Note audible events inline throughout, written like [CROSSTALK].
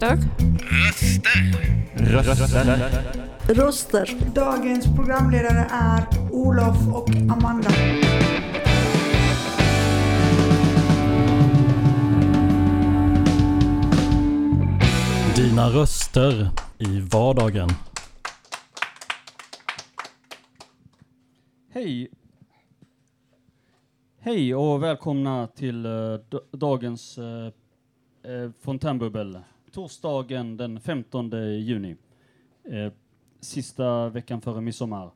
Röster. Röster. Röster. Röster. Dagens programledare är Olof och Amanda. Dina röster i vardagen. Hej! Hej och välkomna till uh, dagens uh, uh, fontänbubbel. Torsdagen den 15 juni. Uh, sista veckan före midsommar.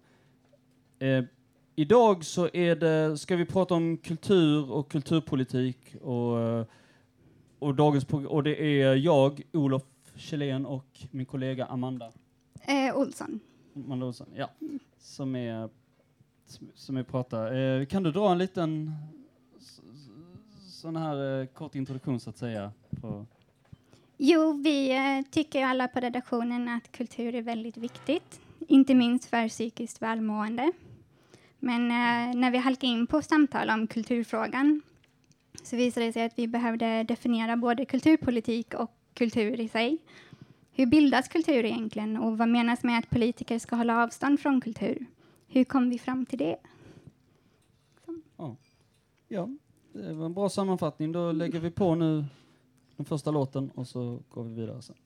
idag så är det, ska vi prata om kultur och kulturpolitik och, och, dagens, och det är jag, Olof Kjellén och min kollega Amanda. Eh, Olsson. Amanda Olsson, ja. Som är som vi pratar. Eh, kan du dra en liten sån här eh, kort introduktion så att säga? På jo, vi eh, tycker alla på redaktionen att kultur är väldigt viktigt, inte minst för psykiskt välmående. Men eh, när vi halkade in på samtal om kulturfrågan så visade det sig att vi behövde definiera både kulturpolitik och kultur i sig. Hur bildas kultur egentligen och vad menas med att politiker ska hålla avstånd från kultur? Hur kom vi fram till det? Ja. ja, det var en bra sammanfattning. Då lägger vi på nu den första låten och så går vi vidare sen.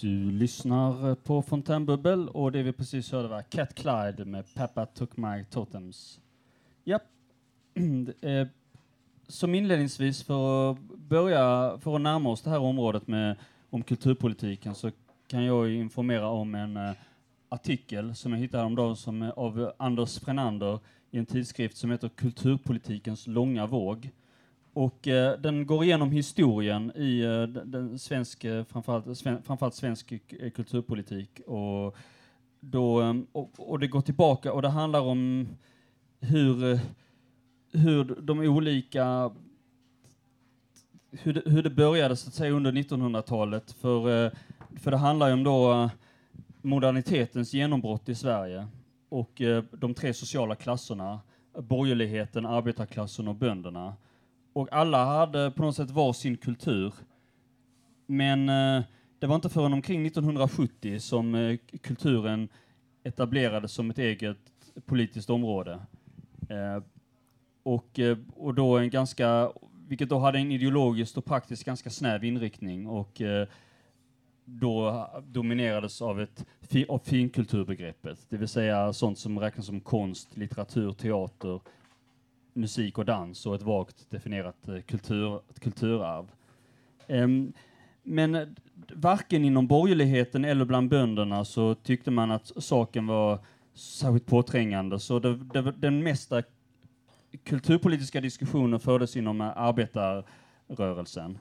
Du lyssnar på Fontänbubbel och det vi precis hörde var Cat Clyde med Peppa Took My Totems. Ja, [CLEARS THROAT] som inledningsvis för att börja, för att närma oss det här området med om kulturpolitiken så kan jag informera om en uh, artikel som jag hittade häromdagen som är av Anders Frenander i en tidskrift som heter Kulturpolitikens långa våg. Och eh, den går igenom historien i eh, den svensk, eh, framförallt, sven, framförallt svensk eh, kulturpolitik. Och, då, eh, och, och, det går tillbaka och det handlar om hur, hur de olika hur det, hur det började så att säga under 1900-talet. För, för det handlar ju om då modernitetens genombrott i Sverige och de tre sociala klasserna, borgerligheten, arbetarklassen och bönderna och alla hade på något sätt var sin kultur. Men eh, det var inte förrän omkring 1970 som eh, kulturen etablerades som ett eget politiskt område. Eh, och, eh, och då en ganska, vilket då hade en ideologiskt och praktiskt ganska snäv inriktning och eh, då dominerades av, ett, av finkulturbegreppet, det vill säga sånt som räknas som konst, litteratur, teater, musik och dans och ett vagt definierat eh, kultur, kulturarv. Um, men eh, varken inom borgerligheten eller bland bönderna så tyckte man att saken var särskilt påträngande, så det, det, den mesta kulturpolitiska diskussionen fördes inom eh, arbetarrörelsen.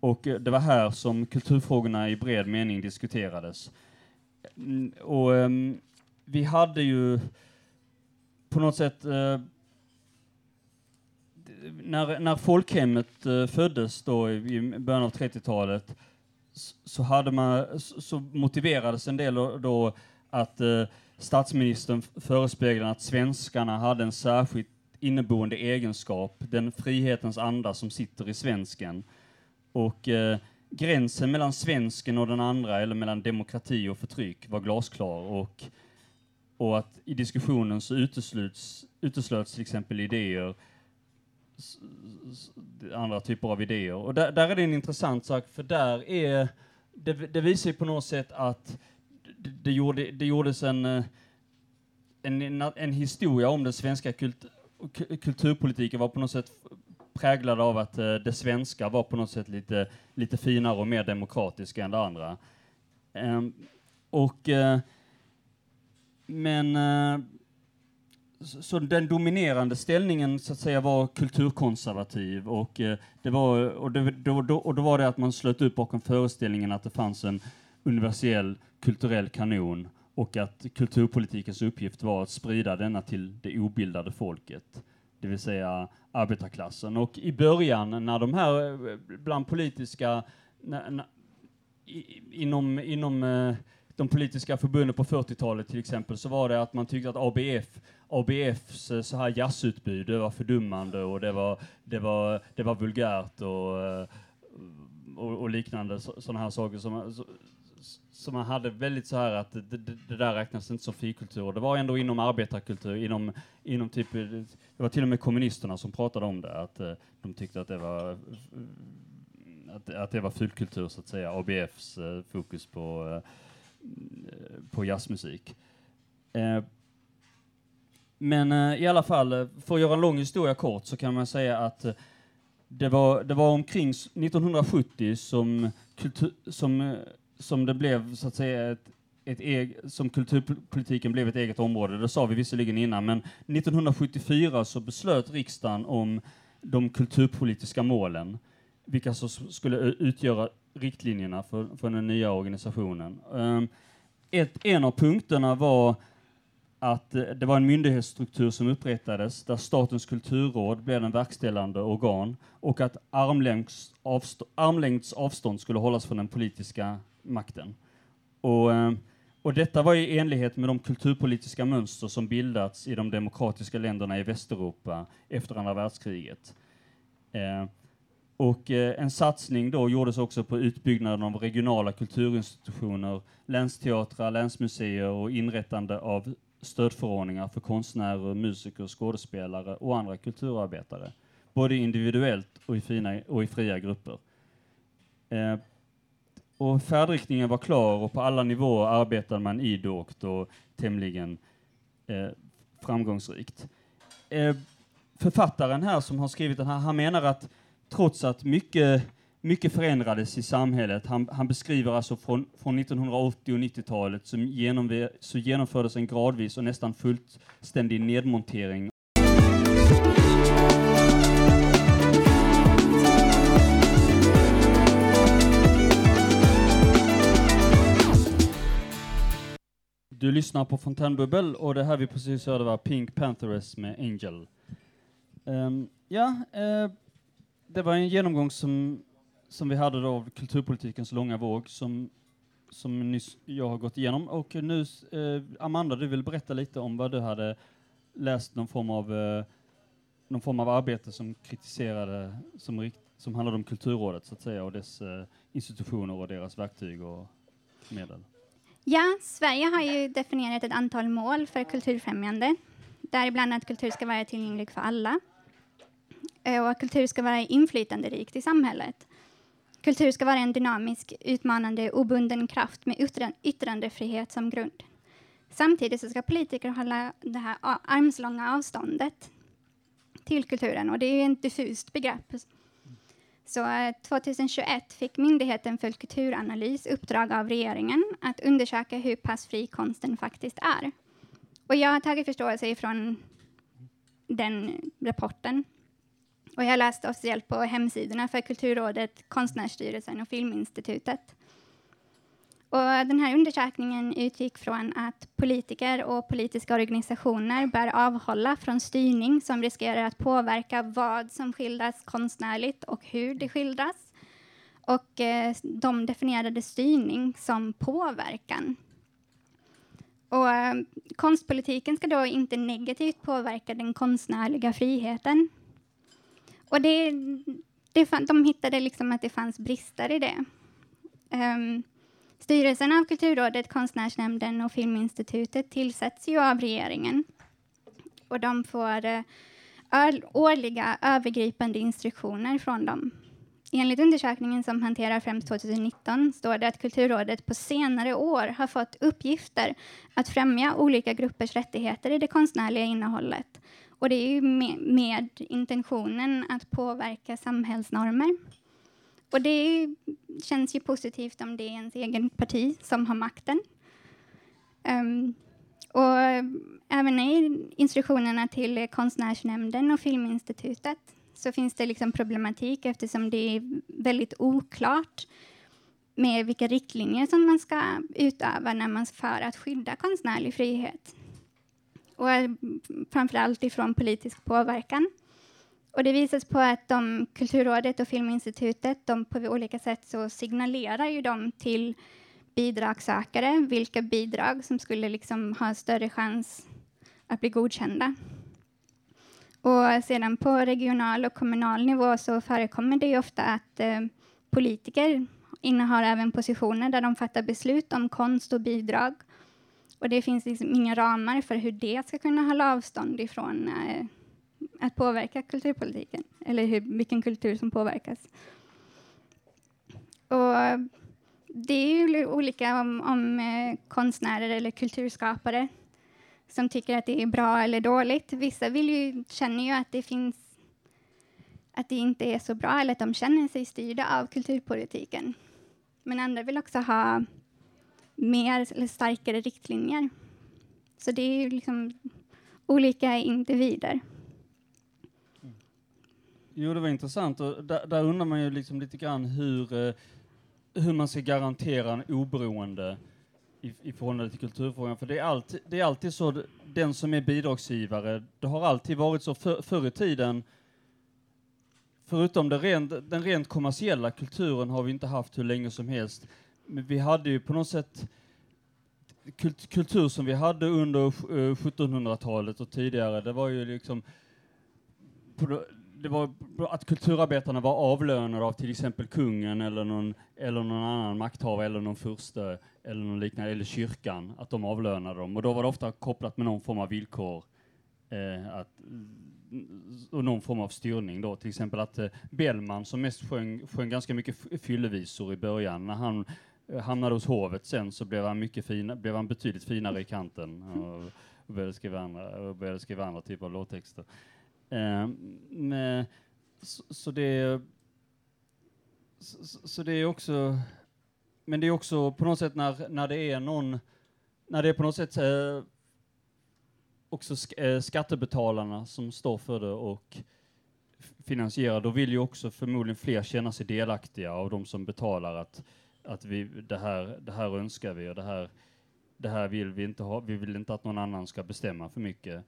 Och det var här som kulturfrågorna i bred mening diskuterades. Mm, och um, vi hade ju på något sätt uh, när, när folkhemmet eh, föddes då i, i början av 30-talet så, hade man, så motiverades en del då att eh, statsministern förespeglade att svenskarna hade en särskilt inneboende egenskap, den frihetens anda som sitter i svensken. Och eh, gränsen mellan svensken och den andra, eller mellan demokrati och förtryck, var glasklar. Och, och att i diskussionen så uteslöts, uteslöts till exempel idéer andra typer av idéer. Och där, där, är det en intressant sak, för där är, det, det visar ju på något sätt att det, det, gjorde, det gjordes en, eh, en, en historia om den svenska kult, kulturpolitiken var på något sätt präglad av att eh, det svenska var på något sätt lite, lite finare och mer demokratiska än det andra. Um, och uh, men uh, så den dominerande ställningen så att säga var kulturkonservativ och, eh, det var, och, det, då, då, och då var det att man slöt upp bakom föreställningen att det fanns en universell kulturell kanon och att kulturpolitikens uppgift var att sprida denna till det obildade folket, det vill säga arbetarklassen. Och i början när de här eh, bland politiska när, när, i, inom, inom eh, de politiska förbunden på 40-talet till exempel så var det att man tyckte att ABF, ABFs eh, så här jazzutbud det var fördummande och det var, det var, det var vulgärt och, eh, och, och liknande sådana här saker som, som man hade väldigt så här att det, det, det där räknas inte som fikultur. Det var ändå inom arbetarkultur, inom, inom typ, eh, det var till och med kommunisterna som pratade om det, att de tyckte att det var att, att det var fulkultur så att säga, ABFs eh, fokus på, eh, på jazzmusik. Men eh, i alla fall, eh, för att göra en lång historia kort så kan man säga att eh, det var, det var omkring 1970 som, kultur, som, eh, som det blev så att säga ett, ett eg, som kulturpolitiken blev ett eget område. Det sa vi visserligen innan, men 1974 så beslöt riksdagen om de kulturpolitiska målen vilka som skulle utgöra riktlinjerna för, för den nya organisationen. Um, ett, en av punkterna var att eh, det var en myndighetsstruktur som upprättades där Statens kulturråd blev den verkställande organ och att armlängds, avstå, armlängds avstånd skulle hållas från den politiska makten. Och, eh, och detta var i enlighet med de kulturpolitiska mönster som bildats i de demokratiska länderna i Västeuropa efter andra världskriget. Eh, och eh, en satsning då gjordes också på utbyggnaden av regionala kulturinstitutioner, länsteatrar, länsmuseer och inrättande av stödförordningar för konstnärer, musiker, skådespelare och andra kulturarbetare, både individuellt och i, fina, och i fria grupper. Eh, och färdriktningen var klar och på alla nivåer arbetade man idogt och tämligen eh, framgångsrikt. Eh, författaren här som har skrivit den här, han menar att trots att mycket, mycket förändrades i samhället. Han, han beskriver alltså från, från 1980 och 90-talet så, genom, så genomfördes en gradvis och nästan fullständig nedmontering Du lyssnar på Fontänbubbel och det här vi precis hörde var Pink Panthers med Angel. Um, ja, uh, det var en genomgång som, som vi hade då av kulturpolitikens långa våg som, som nyss jag har gått igenom. Och nu, eh, Amanda, du vill berätta lite om vad du hade läst någon form av, eh, någon form av arbete som kritiserade, som, rikt, som handlade om Kulturrådet så att säga och dess eh, institutioner och deras verktyg och medel. Ja, Sverige har ju definierat ett antal mål för kulturfrämjande, däribland att kultur ska vara tillgänglig för alla eh, och att kultur ska vara inflytanderikt i samhället. Kultur ska vara en dynamisk, utmanande, obunden kraft med yttrandefrihet som grund. Samtidigt så ska politiker hålla det här armslånga avståndet till kulturen och det är ett diffust begrepp. Så eh, 2021 fick Myndigheten för kulturanalys uppdrag av regeringen att undersöka hur pass fri konsten faktiskt är. Och jag har tagit förståelse ifrån den rapporten och jag läste officiellt på hemsidorna för Kulturrådet, Konstnärsstyrelsen och Filminstitutet. Och den här undersökningen utgick från att politiker och politiska organisationer bör avhålla från styrning som riskerar att påverka vad som skildras konstnärligt och hur det skildras. Och eh, de definierade styrning som påverkan. Och, eh, konstpolitiken ska då inte negativt påverka den konstnärliga friheten och det, det, de hittade liksom att det fanns brister i det. Um, styrelsen av Kulturrådet, Konstnärsnämnden och Filminstitutet tillsätts ju av regeringen. Och de får uh, årliga övergripande instruktioner från dem. Enligt undersökningen som hanterar främst 2019 står det att Kulturrådet på senare år har fått uppgifter att främja olika gruppers rättigheter i det konstnärliga innehållet och det är ju med, med intentionen att påverka samhällsnormer. Och det känns ju positivt om det är ens egen parti som har makten. Um, och även i instruktionerna till Konstnärsnämnden och Filminstitutet så finns det liksom problematik eftersom det är väldigt oklart med vilka riktlinjer som man ska utöva när man för att skydda konstnärlig frihet. Och framförallt ifrån politisk påverkan. Och det visas på att de, Kulturrådet och Filminstitutet, de på olika sätt så signalerar ju de till bidragssökare vilka bidrag som skulle liksom ha större chans att bli godkända. Och sedan på regional och kommunal nivå så förekommer det ju ofta att eh, politiker innehar även positioner där de fattar beslut om konst och bidrag. Och det finns liksom inga ramar för hur det ska kunna hålla avstånd ifrån eh, att påverka kulturpolitiken, eller hur, vilken kultur som påverkas. Och det är ju olika om, om eh, konstnärer eller kulturskapare som tycker att det är bra eller dåligt. Vissa vill ju, känner ju att det finns att det inte är så bra eller att de känner sig styrda av kulturpolitiken. Men andra vill också ha mer eller starkare riktlinjer. Så det är ju liksom olika individer. Mm. Jo, det var intressant. Och där, där undrar man ju liksom lite grann hur, eh, hur man ska garantera en oberoende i, i förhållande till kulturfrågan. För det är, alltid, det är alltid så, den som är bidragsgivare, det har alltid varit så för, förr i tiden, förutom det rent, den rent kommersiella kulturen har vi inte haft hur länge som helst. Men vi hade ju på något sätt kult, kultur som vi hade under 1700-talet eh, och tidigare, det var ju liksom det var att kulturarbetarna var avlönade av till exempel kungen eller någon, eller någon annan makthavare eller någon furste eller någon liknande, eller kyrkan, att de avlönade dem. Och då var det ofta kopplat med någon form av villkor eh, att, och någon form av styrning då. Till exempel att eh, Bellman som mest sjöng, sjöng ganska mycket fyllevisor i början. När han hamnade hos hovet sen så blev han, mycket fina, blev han betydligt finare i kanten och, [LAUGHS] och började skriva andra, och började skriva andra typer av låttexter. Eh, men, så, så, det så, så, det är också, men det är också på något sätt när, när det är någon, när det är på något sätt eh, också sk eh, skattebetalarna som står för det och finansierar, då vill ju också förmodligen fler känna sig delaktiga av de som betalar att, att vi, det, här, det här önskar vi och det här, det här vill vi inte ha, vi vill inte att någon annan ska bestämma för mycket.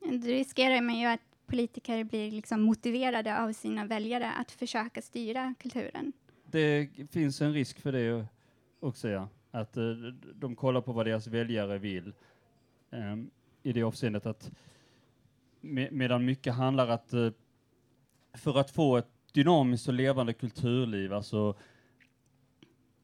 Det riskerar man ju att politiker blir liksom motiverade av sina väljare att försöka styra kulturen. Det finns en risk för det också, ja. Att uh, de kollar på vad deras väljare vill. Um, I det avseendet att med, medan mycket handlar att uh, för att få ett dynamiskt och levande kulturliv, alltså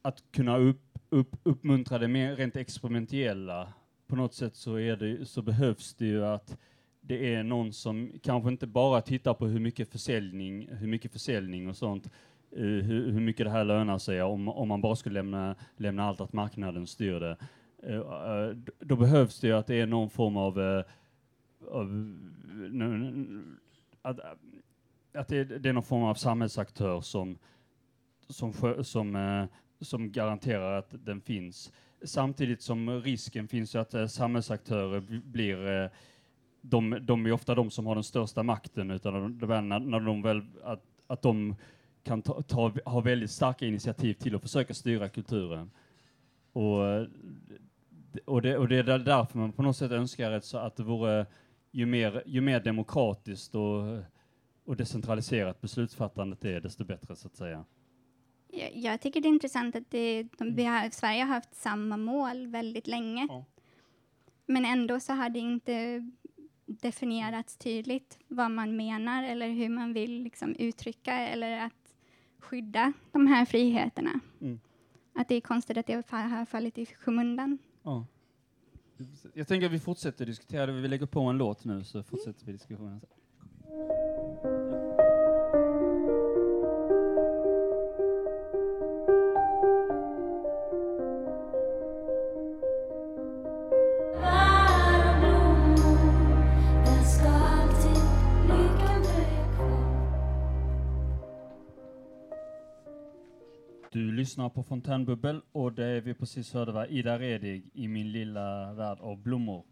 att kunna upp, upp, uppmuntra det mer rent experimentella, på något sätt så, är det, så behövs det ju att det är någon som kanske inte bara tittar på hur mycket försäljning, hur mycket försäljning och sånt, uh, hur, hur, mycket det här lönar sig om, om man bara skulle lämna, lämna allt att marknaden styr det. Uh, uh, då behövs det ju att det är någon form av, av att, att det, det, är någon form av samhällsaktör som, som, som, som garanterar att den finns. Samtidigt som risken finns att eh, samhällsaktörer blir eh, de, de är ofta de som har den största makten, utan när, när de väl, att, att de kan ta, ta, ha väldigt starka initiativ till att försöka styra kulturen. Och, eh, och, det, och det är därför man på något sätt önskar att det vore ju mer, ju mer demokratiskt och, och decentraliserat beslutsfattandet är, desto bättre så att säga. Jag, jag tycker det är intressant att det, de, vi har, Sverige har haft samma mål väldigt länge. Ja. Men ändå så har det inte definierats tydligt vad man menar eller hur man vill liksom uttrycka eller att skydda de här friheterna. Mm. Att det är konstigt att det har fallit i skymundan. Ja. Jag tänker att vi fortsätter diskutera det. Vi lägger på en låt nu så fortsätter vi diskussionen. Lyssnar på Fontänbubbel och det vi precis hörde var Ida Redig i Min lilla värld av blommor.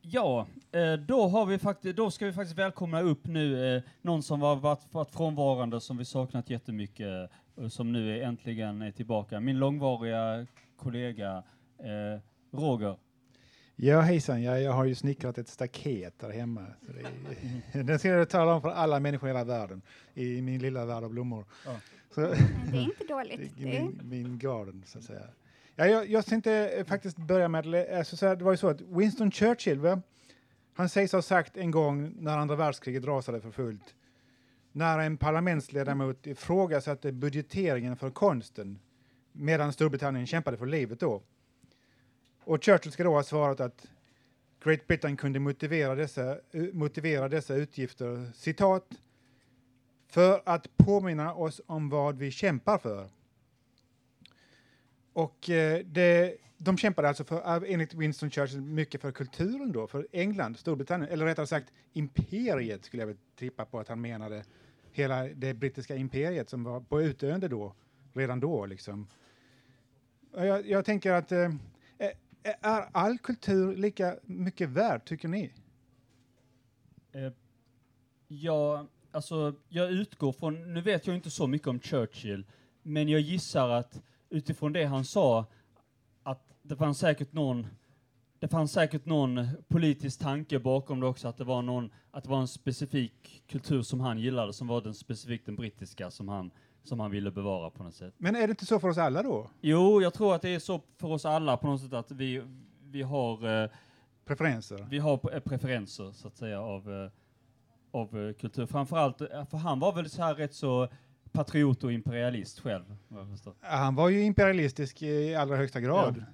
Ja, eh, då, har vi faktiskt, då ska vi faktiskt välkomna upp nu eh, någon som har varit, varit frånvarande som vi saknat jättemycket och som nu är äntligen är tillbaka. Min långvariga kollega Roger. Ja hejsan, ja, jag har ju snickrat ett staket där hemma. Så det, [LAUGHS] den ska jag tala om för alla människor i hela världen, i min lilla värld av blommor. Ja. Så, Det är inte dåligt. [LAUGHS] min, min garden, så att säga. Ja, jag, jag tänkte eh, faktiskt börja med, alltså, så här, det var ju så att Winston Churchill, va? han sägs ha sagt en gång när andra världskriget rasade för fullt, när en parlamentsledamot ifrågasatte budgeteringen för konsten medan Storbritannien kämpade för livet då. Och Churchill ska då ha svarat att Great Britain kunde motivera dessa, eh, motivera dessa utgifter, citat, för att påminna oss om vad vi kämpar för. Och eh, det, de kämpade alltså för, enligt Winston Churchill mycket för kulturen då, för England, Storbritannien, eller rättare sagt imperiet skulle jag väl tippa på att han menade. Hela det brittiska imperiet som var på utdöende då, redan då liksom. Jag, jag tänker att eh, är all kultur lika mycket värd, tycker ni? Eh, jag, alltså, jag utgår från, nu vet jag inte så mycket om Churchill, men jag gissar att utifrån det han sa, att det fanns säkert någon det fanns säkert någon politisk tanke bakom det också, att det var någon, att det var en specifik kultur som han gillade, som var den specifikt den brittiska som han, som han ville bevara på något sätt. Men är det inte så för oss alla då? Jo, jag tror att det är så för oss alla på något sätt att vi, vi har eh, Preferenser? vi har p- preferenser så att säga av, eh, av eh, kultur. Framförallt, eh, för han var väl så här rätt så patriot och imperialist själv. Ja, Han var ju imperialistisk i allra högsta grad.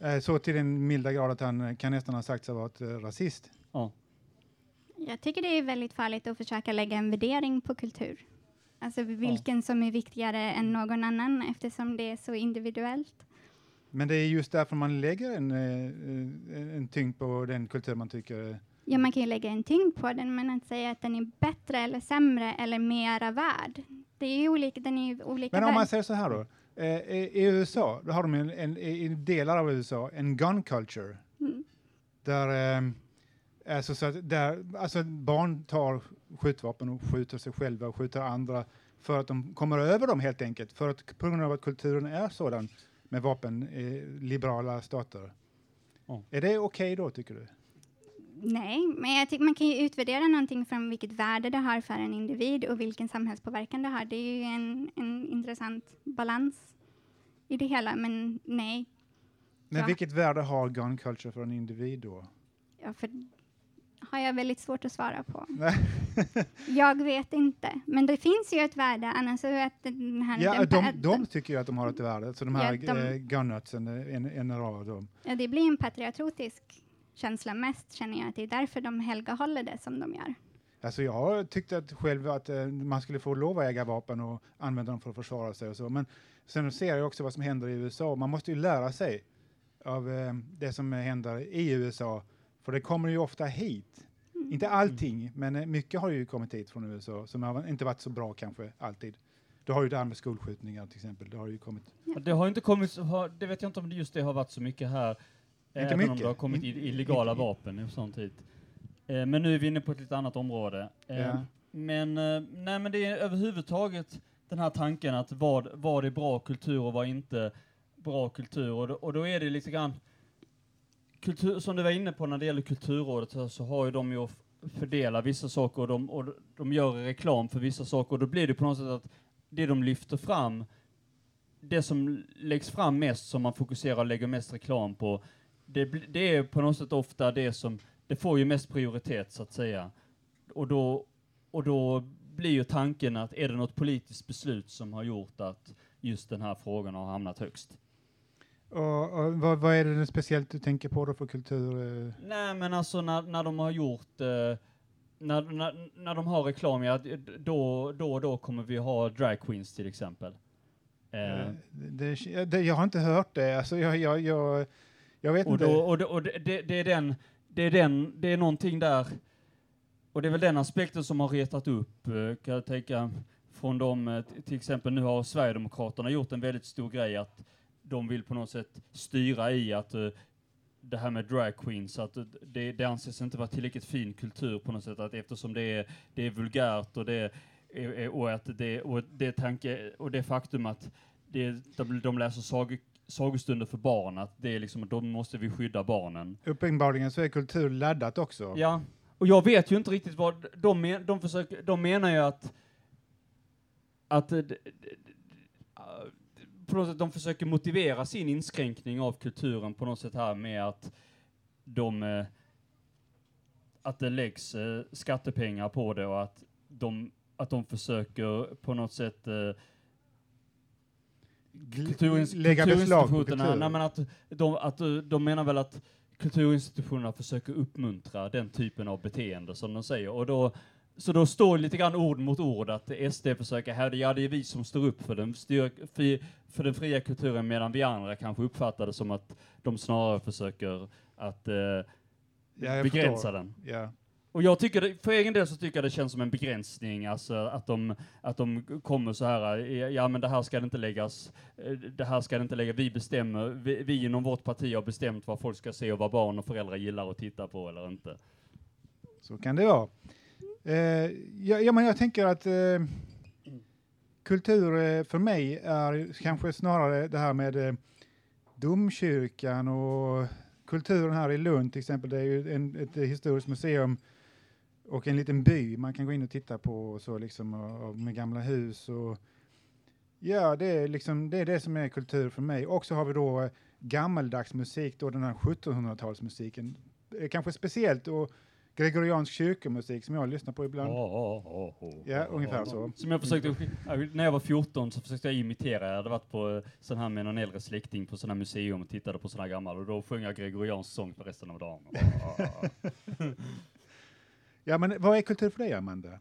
Eh, Så till den milda grad att han eh, kan nästan ha sagt sig vara ett eh, rasist. jag tycker det är väldigt farligt att försöka lägga en värdering på kultur. Alltså vilken som är viktigare än någon annan eftersom det är så individuellt. Men det är just därför man lägger en, eh, en tyngd på den kultur man tycker Ja, man kan ju lägga en tyngd på den, men att säga att den är bättre eller sämre eller mera värd. Det är ju olika, den är ju olika Men om man värd. säger så här då. Eh, I i USA, då har de en, en, i delar av USA en gun culture. Mm. Där, eh, alltså, så att där alltså, barn tar skjutvapen och skjuter sig själva och skjuter andra för att de kommer över dem helt enkelt. För att, på grund av att kulturen är sådan med vapen i liberala stater. Ja. Är det okej då, tycker du? Nej, men jag tycker man kan ju utvärdera någonting från vilket värde det har för en individ och vilken samhällspåverkan det har. Det är ju en, en intressant balans i det hela, men nej. Men Ja. vilket värde har gun culture för en individ då? Ja, för har jag väldigt svårt att svara på. [LAUGHS] Jag vet inte, men det finns ju ett värde, annars så är att den här... Ja, den, de, de tycker ju att de har ett värde, alltså de här Ja, de- eh, gunnutsen, eh, en, en av dem. ja, det blir en patriotisk känsla mest, känner jag, att det är därför de helgahåller det som de gör. Alltså jag har tyckt att själv att eh, man skulle få lov att äga vapen och använda dem för att försvara sig och så. Men sen ser jag också vad som händer i USA. Man måste ju lära sig av eh, det som händer i USA. För det kommer ju ofta hit. Inte allting, men eh, mycket har ju kommit hit från USA som har inte varit så bra kanske alltid. Du har ju det här med skolskjutningar till exempel. Det har ju kommit. Det har inte kommit, det vet jag inte om det just det har varit så mycket här. även om mycket. det har kommit Inte- i- illegala inte- vapen och sånt hit. Eh, men nu är vi inne på ett lite annat område. Eh, Ja. Men, eh, nej, men det är överhuvudtaget den här tanken att vad, vad är bra kultur och vad är inte bra kultur. Och då, och då är det lite grann, kultur, som du var inne på när det gäller Kulturrådet så, så har ju de ju att fördela vissa saker och de, och de gör reklam för vissa saker och då blir det på något sätt att det de lyfter fram, det som läggs fram mest, som man fokuserar och lägger mest reklam på, det, det är på något sätt ofta det som, det får ju mest prioritet så att säga. Och då, och då blir ju tanken att är det något politiskt beslut som har gjort att just den här frågan har hamnat högst? Och, och vad, vad är det speciellt du tänker på då för kultur? eh? Nej, men alltså när, när de har gjort, eh, när, när, när de har reklam, ja, då, då och då kommer vi ha drag queens till exempel. Eh, Eh, Det, det, jag har inte hört det. Alltså jag, jag, jag, jag vet och inte. då, och, det, och det, det, är den, det är den, det är någonting där, och det är väl den aspekten som har retat upp, eh, kan jag tänka, från dem, till exempel nu har Sverigedemokraterna gjort en väldigt stor grej att de vill på något sätt styra i att eh, det här med drag queens, att eh, det, det anses inte vara tillräckligt fin kultur på något sätt, att eftersom det är, det är vulgärt och det är- och, att det, och, det tanke, och det faktum att det, de, de läser sag, sagostunder för barn, att det är liksom, då måste vi skydda barnen. Uppenbarligen så är kultur laddat också. Ja, och jag vet ju inte riktigt vad de, men, de, försöker, de menar ju att att eh, uh, på något sätt de försöker motivera sin inskränkning av kulturen på något sätt här med att de eh, att det läggs eh, skattepengar på det och att de att de försöker på något sätt eh, kulturins, Lägga beslag på kulturinstitutionerna, kultur. nej, men att de, att de menar väl att kulturinstitutionerna försöker uppmuntra den typen av beteende som de säger. Och då, så då står lite grann ord mot ord att SD försöker hävda, ja det är vi som står upp för den, fri, för den fria kulturen medan vi andra kanske uppfattar det som att de snarare försöker att eh, Ja, begränsa förstår. den. Ja. Och jag tycker det, för egen del så tycker jag det känns som en begränsning, alltså att de, att de kommer så här, ja men det här ska det inte läggas, eh, det här ska det inte läggas, vi bestämmer, vi, vi inom vårt parti har bestämt vad folk ska se och vad barn och föräldrar gillar att titta på eller inte. Så kan det vara. Eh, ja, ja, men jag tänker att eh, kultur eh, för mig är kanske snarare det här med eh, domkyrkan och kulturen här i Lund till exempel. Det är ju en, ett historiskt museum och en liten by man kan gå in och titta på och så liksom och, och med gamla hus och ja, det är liksom det är det som är kultur för mig. Och så har vi då eh, gammaldags musik, då den här 1700-talsmusiken. Eh, kanske speciellt och gregoriansk kyrkomusik som jag lyssnar på ibland. Ja, ungefär så. Som jag försökte, när jag var 14 så försökte jag imitera, jag hade varit på eh, sån här med någon äldre släkting på sån här museum och tittade på sån här gammal och då sjöng jag gregoriansk sång för resten av dagen. Ja, [LAUGHS] men vad är kultur för dig, Amanda?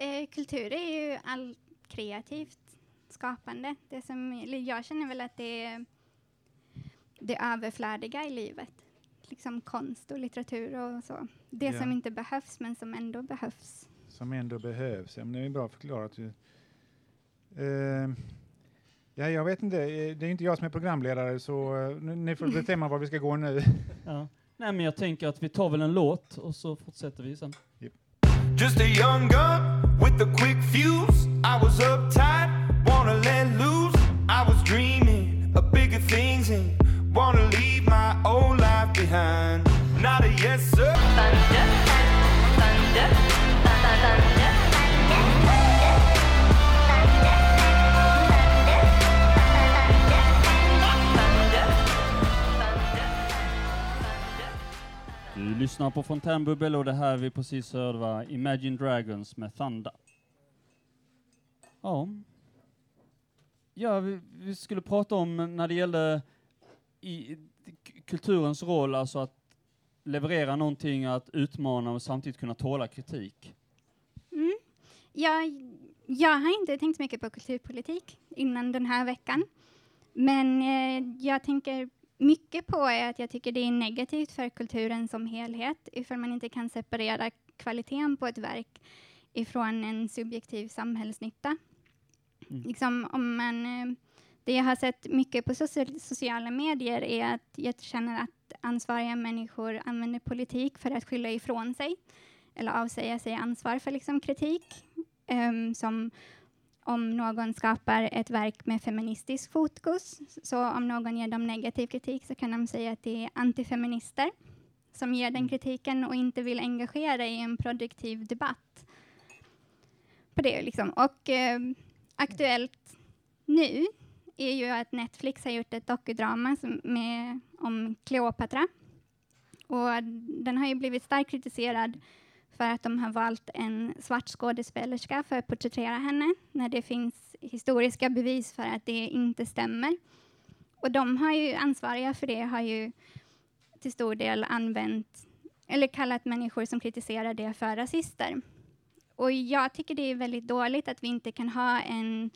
Eh, kultur är ju all kreativt skapande. Det som, jag känner väl att det är det överflödiga i livet. Liksom konst och litteratur och så. Det Ja. som inte behövs men som ändå behövs. Som ändå behövs. Ja, men det är bra förklarat. Ju. Eh, ja, jag vet inte. eh, Det är inte jag som är programledare, så eh, ni- ni får [LAUGHS] bestämma var vi ska gå nu. Ja. Nej men jag tänker att vi tar väl en låt och så fortsätter vi sen. Just a young gun with a quick fuse. I was uptight, lyssnar på Fontänbubbel och det här vi precis hörde var Imagine Dragons med Thunder. Ja. Ja, vi, vi skulle prata om när det gällde i, kulturens roll, alltså att leverera någonting, att utmana och samtidigt kunna tåla kritik. Mm. Jag, jag har inte tänkt så mycket på kulturpolitik innan den här veckan. Men eh, jag tänker mycket på är att jag tycker det är negativt för kulturen som helhet ifall man inte kan separera kvaliteten på ett verk ifrån en subjektiv samhällsnytta. Mm. Liksom om man, eh, det jag har sett mycket på soci- sociala medier är att jag känner att ansvariga människor använder politik för att skylla ifrån sig eller avsäga sig ansvar för liksom kritik. Ehm, som om någon skapar ett verk med feministisk fokus, så om någon ger dem negativ kritik så kan de säga att det är antifeminister som ger den kritiken och inte vill engagera i en produktiv debatt. På det liksom. Och ehm, aktuellt nu är ju att Netflix har gjort ett dokudrama som med, om Cleopatra. Och den har ju blivit starkt kritiserad för att de har valt en svart skådespelerska för att porträttera henne när det finns historiska bevis för att det inte stämmer. Och de har ju ansvariga för det har ju till stor del använt eller kallat människor som kritiserar det för rasister. Och jag tycker det är väldigt dåligt att vi inte kan ha en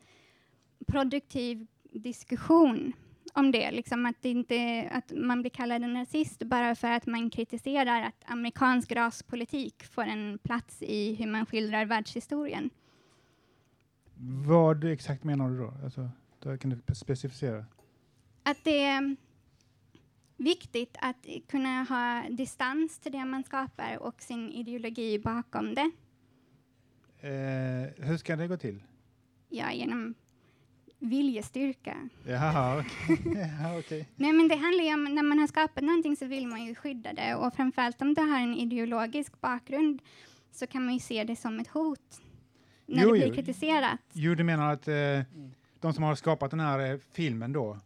produktiv diskussion om det, liksom att, det inte, att man blir kallad en rasist bara för att man kritiserar att amerikansk raspolitik får en plats i hur man skildrar världshistorien. Vad exakt menar du då? Alltså, då kan du specificera. Att det är viktigt att kunna ha distans till det man skapar och sin ideologi bakom det. Eh, hur ska det gå till? Ja, genom viljestyrka. Jaha, okej. [LAUGHS] ja, okej. Nej, men det handlar ju om när man har skapat någonting så vill man ju skydda det och framförallt om det har en ideologisk bakgrund så kan man ju se det som ett hot när Jo, det blir jo. kritiserat. Jo, du menar att eh, de som har skapat den här eh, filmen då,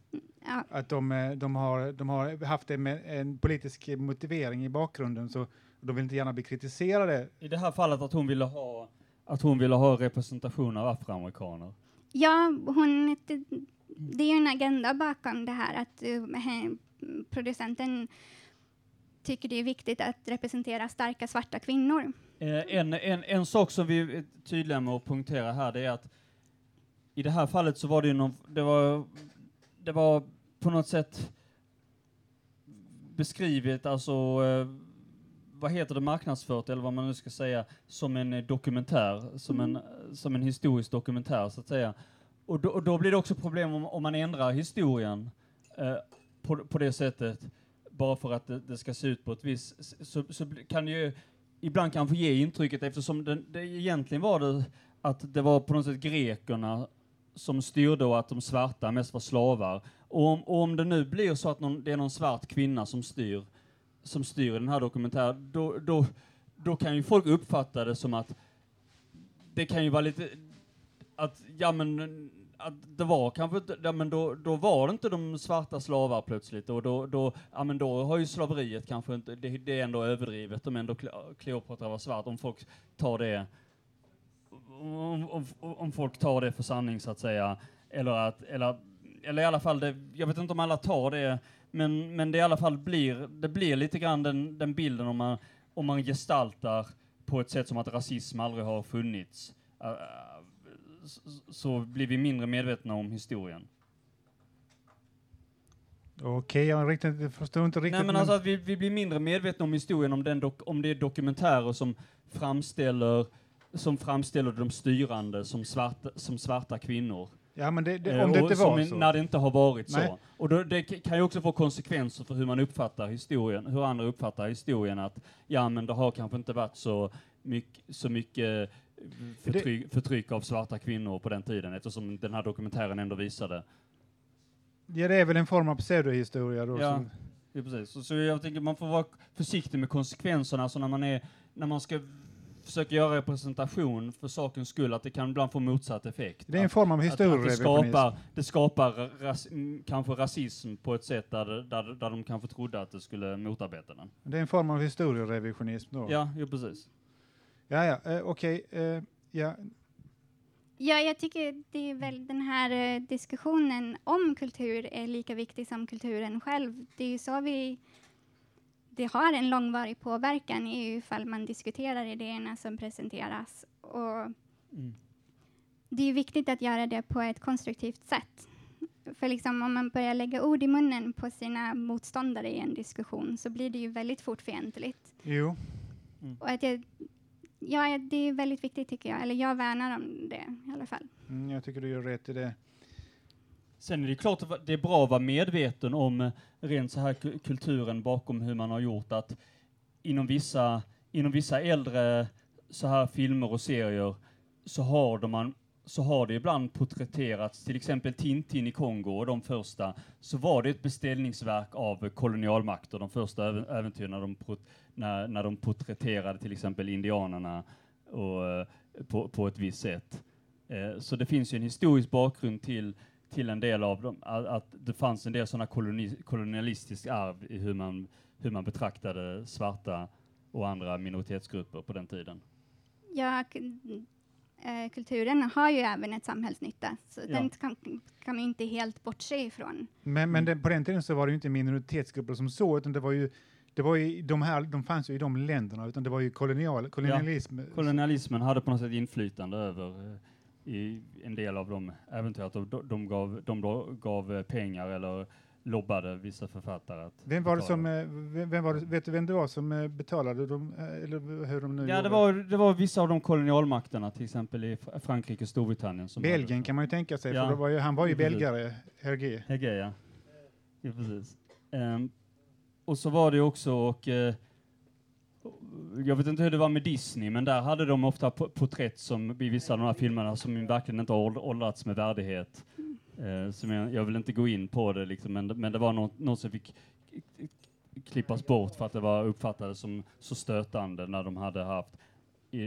Ja, att de, eh, de, har, de har haft det med en politisk motivering i bakgrunden så de vill inte gärna bli kritiserade. I det här fallet att hon ville ha, att hon ville ha representation av afroamerikaner ja hon, det, det är ju en agenda bakom det här att uh, producenten tycker det är viktigt att representera starka svarta kvinnor. Eh, en, en, en sak som vi är tydliga med att punktera här, det är att i det här fallet så var det ju någon, det var, det var på något sätt beskrivet, alltså eh, vad heter det, marknadsfört, eller vad man nu ska säga, som en eh, dokumentär, som en, som en historisk dokumentär, så att säga. Och då, och då blir det också problem om, om man ändrar historien eh, på, på det sättet, bara för att det, det ska se ut på ett visst, så, så kan det ju ibland kanske ge intrycket, eftersom det, det egentligen var det att det var på något sätt grekerna som styrde och att de svarta mest var slavar. Och om, och om det nu blir så att någon, det är någon svart kvinna som styr, som styr den här dokumentären, då, då, då kan ju folk uppfatta det som att det kan ju vara lite att, ja men, att det var kanske inte, ja men då, då var det inte de svarta slavar plötsligt och då, då, ja men då har ju slaveriet kanske inte, det, det är ändå överdrivet om ändå Kleopatra var svart, om folk tar det, om, om, om folk tar det för sanning så att säga, eller att, eller, eller i alla fall det, jag vet inte om alla tar det, men, men det i alla fall blir, det blir lite grann den, den bilden om man, om man gestaltar på ett sätt som att rasism aldrig har funnits. Uh, så, blir vi mindre medvetna om historien. Okej, jag riktigt, förstår inte riktigt. Nej, men men- alltså att vi, vi blir mindre medvetna om historien om, den dok, om det är dokumentärer som framställer, som framställer de styrande som svarta, som svarta kvinnor. Ja, men det, det, Eh, om det inte var så. När det inte har varit Nej. så. Och då, det kan ju också få konsekvenser för hur man uppfattar historien, hur andra uppfattar historien. Att ja, men det har kanske inte varit så mycket, så mycket eh, förtryck, förtryck av svarta kvinnor på den tiden, eftersom den här dokumentären ändå visade. Ja, det är väl en form av pseudohistoria då. Ja. som- Ja, precis. Så, så jag tänker man får vara försiktig med konsekvenserna, alltså när man, är, när man ska försöka göra representation för sakens skull, att det kan ibland få motsatt effekt. Det är en form av att, att det historierevisionism. skapar, det skapar ras, kanske rasism på ett sätt där, där, där de kanske trodde att det skulle motarbeta den. Det är en form av historierevisionism då. Ja, jo precis. ja, ja eh, okej. eh, ja. Ja, jag tycker det är väl den här eh, diskussionen om kultur är lika viktig som kulturen själv. Det är ju så vi det har en långvarig påverkan i ifall man diskuterar idéerna som presenteras. Och Mm. det är viktigt att göra det på ett konstruktivt sätt. För liksom om man börjar lägga ord i munnen på sina motståndare i en diskussion så blir det ju väldigt fort fientligt. Jo. Och att jag, ja, det är väldigt viktigt tycker jag, eller jag värnar om det i alla fall. Mm, jag tycker du gör rätt i det. Sen är det klart att det är bra att vara medveten om eh, rent så här kulturen bakom hur man har gjort att inom vissa, inom vissa äldre så här filmer och serier så har, de man, så har det ibland porträtterats, till exempel Tintin i Kongo och de första, så var det ett beställningsverk av kolonialmakter, de första äventyren när de, när, när de porträtterade till exempel indianerna och, eh, på, på ett visst sätt. Eh, så det finns ju en historisk bakgrund till till en del av dem, att, att det fanns en del sådana koloni, kolonialistisk arv i hur man, hur man betraktade svarta och andra minoritetsgrupper på den tiden. Ja, eh, kulturen har ju även ett samhällsnytta, så Ja. den kan, kan man ju inte helt bortse ifrån. Men, Mm. men det, på den tiden så var det ju inte minoritetsgrupper som så, utan det var ju det var ju de här, de fanns ju i de länderna, utan det var ju kolonial, kolonialism. Kolonialismen hade på något sätt inflytande över eh, i en del av de äventyr, att de, de, gav, de gav eh, pengar eller lobbade vissa författare att Vem var det betala. som, eh, vem, var det, vet du vem det var som eh, betalade dem, eller hur de nu Ja, det var, det var vissa av de kolonialmakterna, till exempel i Fr- Frankrike och Storbritannien. Som Belgien kan man ju tänka sig, Ja. för var ju, han var ju Precis. belgare, Hergé. Hegge, ja. ja precis. Ehm, och så var det också, och, eh, jag vet inte hur det var med Disney, men där hade de ofta po- porträtt som i vissa av de här filmerna som verkligen inte har åld- åldrats med värdighet. Eh, som jag, jag vill inte gå in på det, liksom, men, men det var något, något som fick klippas bort för att det var uppfattades som så stötande när de hade haft i,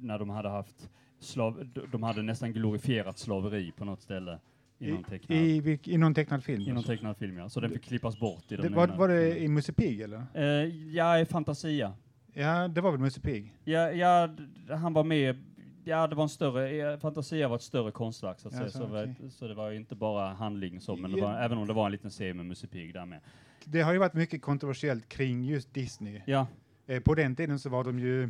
när de hade haft slav, de hade nästan glorifierat slaveri på något ställe i någon tecknad, i, i någon tecknad film? i någon tecknad film, ja. Så den fick klippas bort i det, var, var det i Musse Pigg eller? Eh, ja, i Fantasia. Ja, det var väl Musse Pigg? Ja, ja, han var med. Ja, det var en större, Fantasia var ett större konstverk så att säga. Jaså, Så, var, okej. så det var ju inte bara handling så, men Ja. var, även om det var en liten serie med Musse Pigg där med. Det har ju varit mycket kontroversiellt kring just Disney. Ja, Eh, på den tiden så var de ju,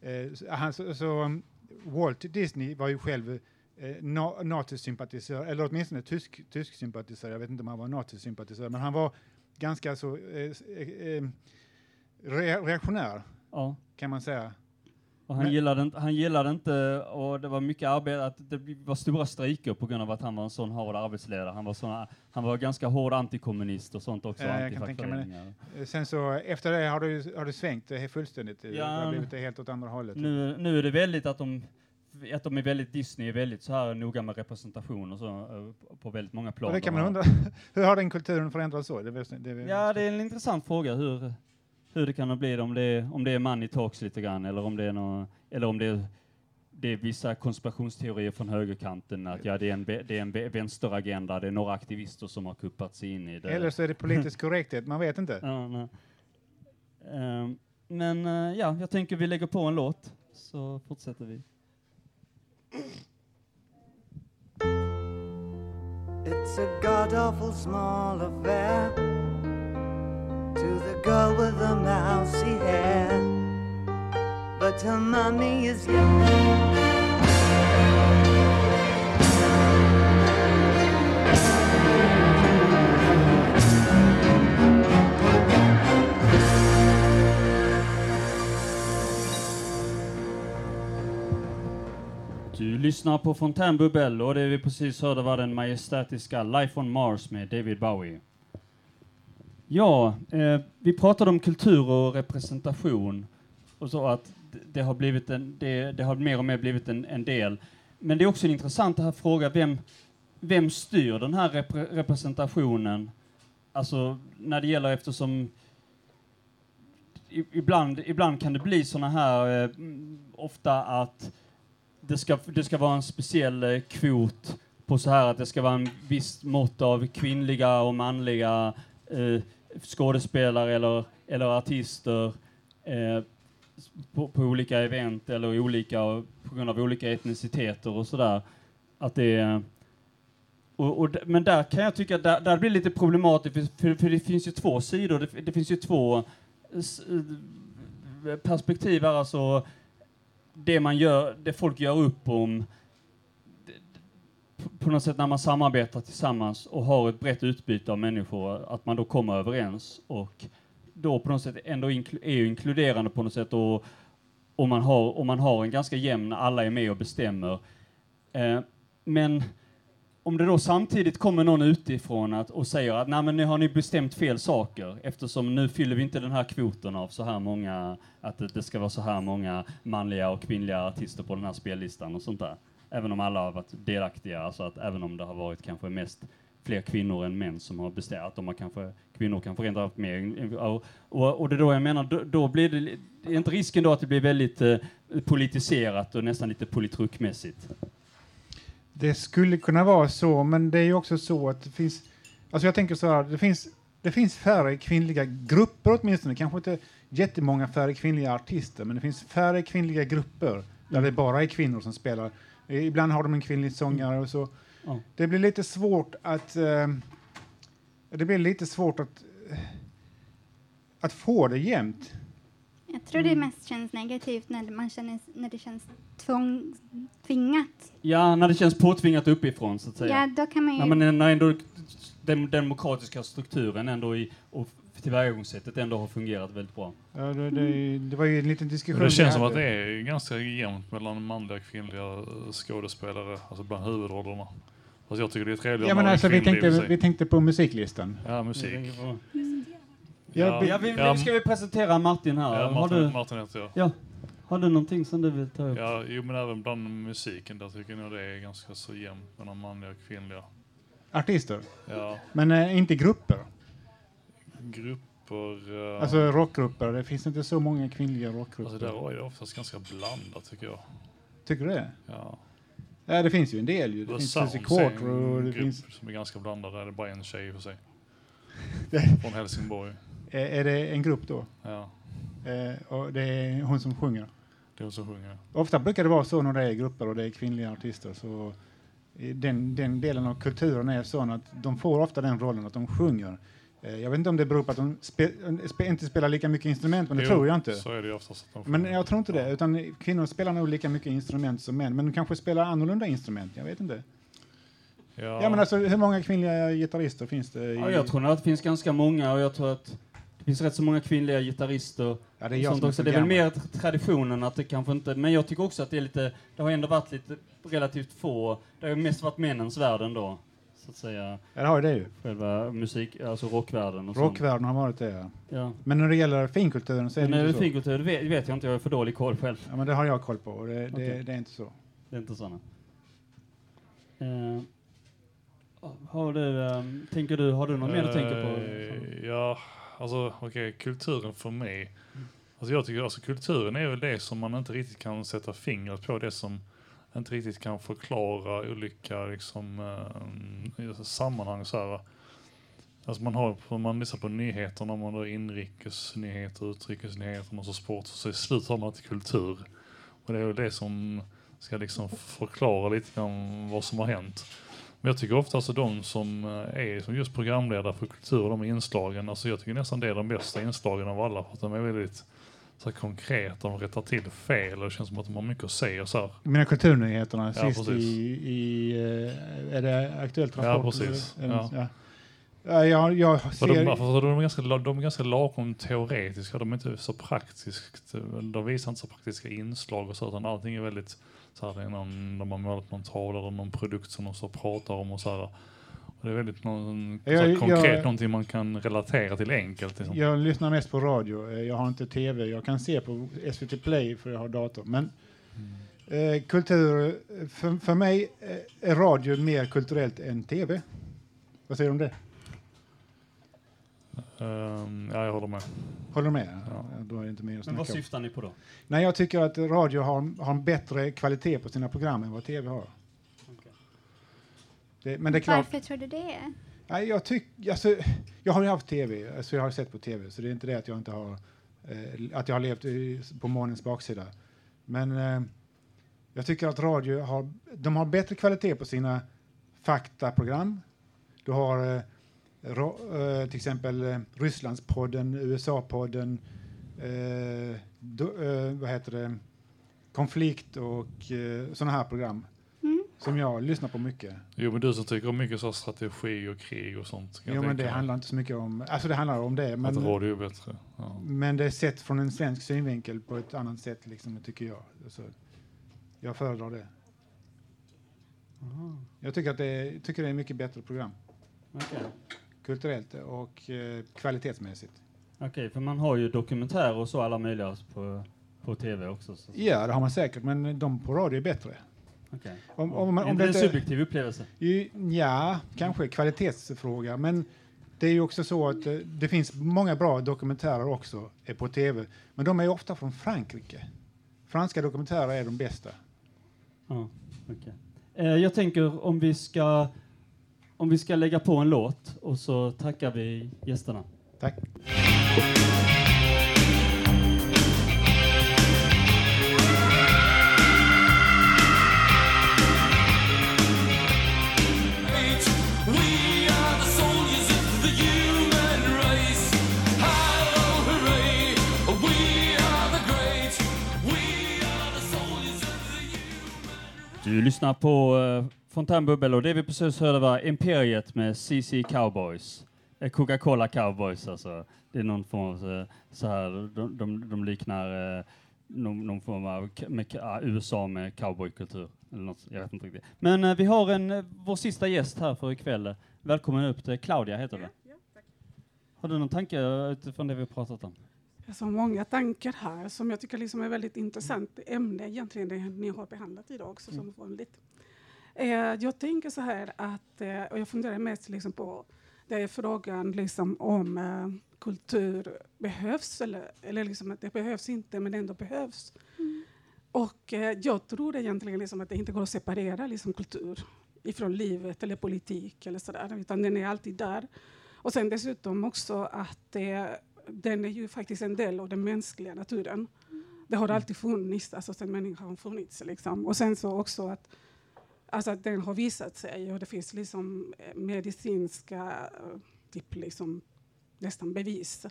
eh, han, så, så um, Walt Disney var ju själv eh, na, nazisympatisör, eller åtminstone tysk, tysk sympatisör, jag vet inte om han var nazisympatisör, men han var ganska så eh, eh, eh, re, reaktionär, ja. kan man säga. Och han, Men- gillade inte, han gillade inte, och det var mycket arbete, att det var stora strejker på grund av att han var en sån hård arbetsledare. Han var, såna, han var ganska hård antikommunist och sånt också. Ja, jag kan tänka mig det. Eh, Sen så efter det har du, har du svängt det fullständigt, eh, Ja, det har blivit helt åt andra hållet. Nu, nu är det väldigt att de, att de är väldigt, Disney är väldigt så här noga med representation och så eh, på väldigt många plan. och det kan man undra, [LAUGHS] hur har den kulturen förändrats så? Det, är det, är Ja, det är en intressant fråga hur, hur det kan bli, om det är, om det är money talks lite grann, eller om det är, nå eller om det är, det är vissa konspirationsteorier från högerkanten, att ja, det är en, det är en vänsteragenda, det är några aktivister som har kuppat sig in i det. Eller så är det politisk korrekthet, man vet inte. [LAUGHS] Ja, nej. Ehm, men eh, ja, jag tänker vi lägger på en låt, så fortsätter vi. It's a god awful small affair girl with the mousy hair. But her mummy is young. Du lyssnar på Fontänbubbel och det vi precis hörde var den majestätiska Life on Mars med David Bowie. Ja, eh, vi pratade om kultur och representation och så att det, det har blivit en, det, det har mer och mer blivit en, en del. Men det är också en intressant här fråga, vem, vem styr den här repre, representationen? Alltså när det gäller eftersom i- ibland, ibland kan det bli såna här, eh, ofta att det ska, det ska vara en speciell eh, kvot på så här att det ska vara en viss mått av kvinnliga och manliga eh, skådespelare eller, eller artister eh, på, på olika event eller olika, på grund av olika etniciteter och sådär. Att det och, och, men där kan jag tycka att där, där blir det lite problematiskt, för, för, för det finns ju två sidor, det, det finns ju två s- perspektiv här, alltså det man gör, det folk gör upp om på- något sätt när man samarbetar tillsammans och har ett brett utbyte av människor, att man då kommer överens och då på något sätt ändå är inkluderande på något sätt och och, man har, och man har en ganska jämn, alla är med och bestämmer. Eh, men om det då samtidigt kommer någon utifrån att, och säger att nej men nu har ni bestämt fel saker eftersom nu fyller vi inte den här kvoten av så här många, att det, det ska vara så här många manliga och kvinnliga artister på den här spellistan och sånt där. Även om alla har varit delaktiga, alltså att även om det har varit kanske mest fler kvinnor än män som har bestämt, att de har kanske, kvinnor kan förändra haft mer. Och, och, och det då jag menar, då, då blir det, är inte risken då att det blir väldigt eh, politiserat och nästan lite politrukmässigt? Det skulle kunna vara så, men det är ju också så att det finns... Alltså jag tänker så här, det finns, det finns färre kvinnliga grupper åtminstone, kanske inte jättemånga färre kvinnliga artister, men det finns färre kvinnliga grupper där det bara är kvinnor som spelar. Ibland har de en kvinnlig sångare och så. Ja. Det blir lite svårt att... Eh, det blir lite svårt att, eh, att få det jämnt. Jag tror det mest känns negativt när man känner, när det känns tvång, tvingat. Ja, när det känns påtvingat uppifrån så att säga. Ja, då kan man ju... Ja, men när ändå den demokratiska strukturen ändå i, och tillvägagångssättet ändå har fungerat väldigt bra. Ja, det, det, det var ju en liten diskussion. Det vi känns som att det är ganska jämnt mellan manliga och kvinnliga skådespelare, alltså bland huvudrollerna. Fast jag tycker det är trevligare Ja, men alltså, vi, tänkte, vi tänkte på musiklistan. Ja, musik. Ja, vi, Ja, nu ska vi presentera Martin här. Ja, har, Martin, du, Martin heter jag. ja, har du någonting som du vill ta upp? Ja, jo men även bland musiken där tycker jag nog det är ganska så jämnt mellan manliga och kvinnliga. artister, Ja, men eh, inte grupper. Grupper... eh, Alltså rockgrupper. Det finns inte så många kvinnliga rockgrupper. alltså där är det oftast ganska blandat tycker jag. Tycker du det? Ja. Ja, det finns ju en del ju. Det The finns Sounds Susie och det finns... som är ganska blandad. Där är det bara en tjej för sig. Det- Från Helsingborg. Är, är det en grupp då? Ja, Eh, och det är hon som sjunger. det är hon som sjunger. Ofta brukar det vara så när det är grupper och det är kvinnliga artister. Så den, den delen av kulturen är sån att de får ofta den rollen att de sjunger. Eh, jag vet inte om det beror på att de spe, spe, inte spelar lika mycket instrument, men det Jo, tror jag inte. Så är det ju oftast. Att de Men jag tror inte det, utan kvinnor spelar nog lika mycket instrument som män, men de kanske spelar annorlunda instrument, jag vet inte. Ja, Ja, men alltså hur många kvinnliga gitarrister finns det? I, Ja, jag tror att det finns ganska många och jag tror att det finns rätt så många kvinnliga gitarrister. ja, det är och jag sånt som är också. Det är väl mer traditionen att det kanske inte, men jag tycker också att det är lite, det har ändå varit lite relativt få, det har mest varit männens värld ändå, så att säga, Ja, det har det ju. själva musik, alltså rockvärlden och sånt. Rockvärlden har varit det, ja. Ja. Men när det gäller finkulturen så är Men det när det är inte så. finkultur, det vet, det vet jag inte, jag har för dålig koll själv. Ja, men det har jag koll på och det, det, Okej. det är inte så. Det är inte såna. Eh, har du, ehm, tänker du, har du något mer du tänker på? Eh, Ja, alltså okej, kulturen för mig. Alltså jag tycker alltså kulturen är väl det som man inte riktigt kan sätta fingret på. Det som inte riktigt kan förklara olika liksom, eh, sammanhang. Så här. Alltså man har, om man lyssnar på nyheterna, man har inrikesnyheter, utrikesnyheter och så sport, så i slutet har man till kultur. Och det är väl det som ska liksom förklara lite grann vad som har hänt. Men jag tycker ofta alltså de som eh, är som just programledare för kultur, de inslagen, alltså jag tycker nästan det är de bästa inslagen av alla, för att de är väldigt så konkreta, de rättar till fel och det känns som att de har mycket att säga så här. Mina kulturnyheterna Ja, sist precis. i, i eh, är det Aktuellt Ja, Rapport? precis. Eller- Ja. ja. Ja, jag, jag de, ser... för de, är ganska, de är ganska lagom teoretiska, de är inte så praktiskt, de visar inte så praktiska inslag och så, utan allting är väldigt så här, någon, de har målat någon tavla eller någon produkt som de så pratar om och så här. Det är väldigt någon, Jag- konkret, jag- någonting man kan relatera till enkelt. Liksom. Jag lyssnar mest på radio. Eh, Jag har inte tv. Jag kan se på SVT Play för jag har dator. Men Mm. eh, kultur, för, för mig eh, är radio mer kulturellt än tv. Vad säger du om det? Ehm, ja, jag håller med. Håller du med? Ja. Då är inte att Men vad om. syftar ni på då? Nej, jag tycker att radio har, har en bättre kvalitet på sina program än vad tv har. Det, men det är klart, Varför tror du det? nej, jag, tyck, alltså, jag har ju haft tv, alltså jag har sett på tv, så det är inte det att jag inte har, eh, att jag har levt i, på månens baksida. Men eh, jag tycker att radio har, de har bättre kvalitet på sina faktaprogram. Du har eh, ro, eh, till exempel eh, Rysslandspodden, USA-podden, eh, do, vad heter det, konflikt och eh, sådana här program. Som jag lyssnar på mycket. Jo, men du som tycker om mycket så strategi och krig och sånt. Jo, men det handlar inte så mycket om, alltså det handlar om det, Att men, radio är bättre. Ja. men det är sett från en svensk synvinkel på ett annat sätt, liksom, tycker jag. Alltså, jag föredrar det. Jag tycker att det är, tycker det är mycket bättre program, Okej. kulturellt och eh, kvalitetsmässigt. Okej, för man har ju dokumentärer och så alla möjliga på, på tv också. Så. Ja, det har man säkert, men de på radio är bättre. Okej. Om, om, Är om det det en subjektiv upplevelse? Ja, kanske kvalitetsfråga, men det är ju också så att eh, det finns många bra dokumentärer också eh, på tv, men de är ofta från Frankrike. Franska dokumentärer är de bästa. Ja, okej. Eh, jag tänker om vi ska om vi ska lägga på en låt och så tackar vi gästerna. Tack. Du lyssnar på uh, Fontänbubbel och det vi precis hörde var Imperiet med CC Cowboys. Eh, Coca-Cola Cowboys alltså. Det är någon form av eh, så här, de, de, de liknar eh, någon, någon form av med, ah, USA med cowboykultur. Eller något, jag vet inte riktigt. Men eh, vi har en, vår sista gäst här för ikväll. Välkommen upp till Claudia heter det. Har du någon tanke utifrån det vi pratat om? Jag har många tankar här som jag tycker liksom är väldigt intressant ämne egentligen det ni har behandlat idag också som vanligt. Eh, jag tänker så här att, eh, och jag funderar mest liksom på det är frågan liksom om eh, kultur behövs eller, eller liksom att det behövs inte men ändå behövs. Och eh, jag tror egentligen liksom att det inte går att separera liksom kultur ifrån livet eller politik eller sådär, utan den är alltid där. Och sen dessutom också att eh, den är ju faktiskt en del av den mänskliga naturen. Det har alltid funnits, alltså sen människan har funnits. Liksom. Och sen så också att, alltså att den har visat sig och det finns liksom eh, medicinska eh, typ liksom, nästan bevis.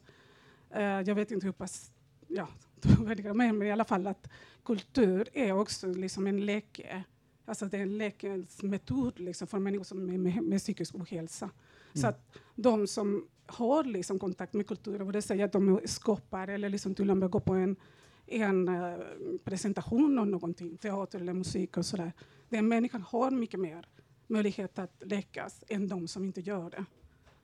Eh, jag vet inte hur pass ja, [LAUGHS] trovärdiga men i alla fall att kultur är också liksom en läke. Alltså det är en läkemedelsmetod liksom för människor som är med, med psykisk ohälsa. Så att de som har liksom kontakt med kultur, vare sig att de skapar eller liksom till och med går på en, en eh, presentation av någonting, teater eller musik och sådär. Den människan har mycket mer möjlighet att läckas än de som inte gör det.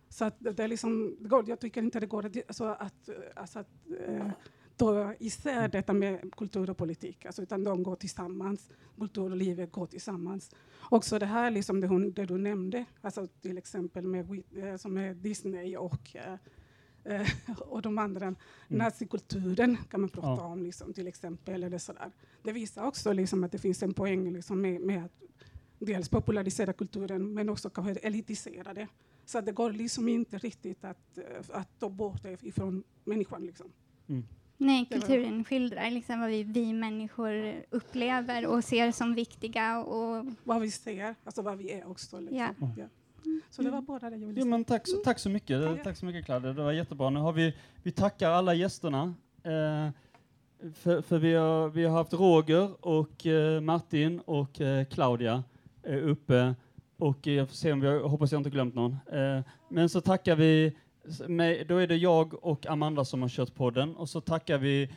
Så att det är liksom, jag tycker inte det går att, alltså att, alltså att eh, ta isär detta med kultur och politik, alltså, utan de går tillsammans. Kultur och livet går tillsammans. Också det här liksom det, hon, det du nämnde, alltså till exempel med, eh, som är Disney och, eh, eh, och de andra, nazikulturen kan man prata Ja. om liksom, till exempel. Eller sådär. Det visar också liksom, att det finns en poäng liksom, med, med att dels popularisera kulturen men också kanske elitisera det. Så det går liksom inte riktigt att, eh, att ta bort det ifrån människan. Liksom. Nej, kulturen skildrar liksom vad vi, vi människor upplever och ser som viktiga. Och, Vad vi ser, alltså vad vi är också. Liksom. Ja. Ja. Så det var bara det jag ville Jo, men tack, så, tack så mycket. Tack. Tack så mycket Kladde. Det var jättebra. Nu har vi, vi tackar alla gästerna. Eh, för för vi, har, vi har haft Roger och eh, Martin och eh, Claudia eh, uppe. Och eh, jag får se om vi har, hoppas jag inte glömt någon. Eh, men så tackar vi, med, då är det jag och Amanda som har kört podden. Och så tackar vi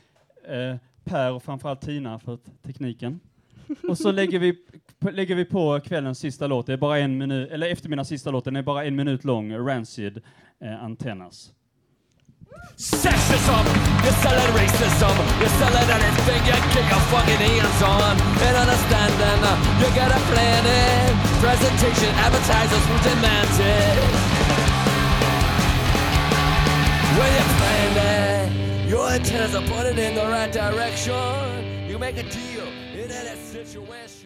eh, Per och framförallt Tina för tekniken. Och så lägger vi, lägger vi på kvällens sista låt. Det är bara en minut, eller eftermiddagens sista låt. Den är bara en minut lång. Rancid, eh, Antennas. Sexism, you're selling racism, you're selling anything you get your fucking hands on. And understanding, uh, you got a plan it. Presentation, advertisers who demand it. When you're playing it, your antennas are pointed in the right direction. You make a deal in any situation.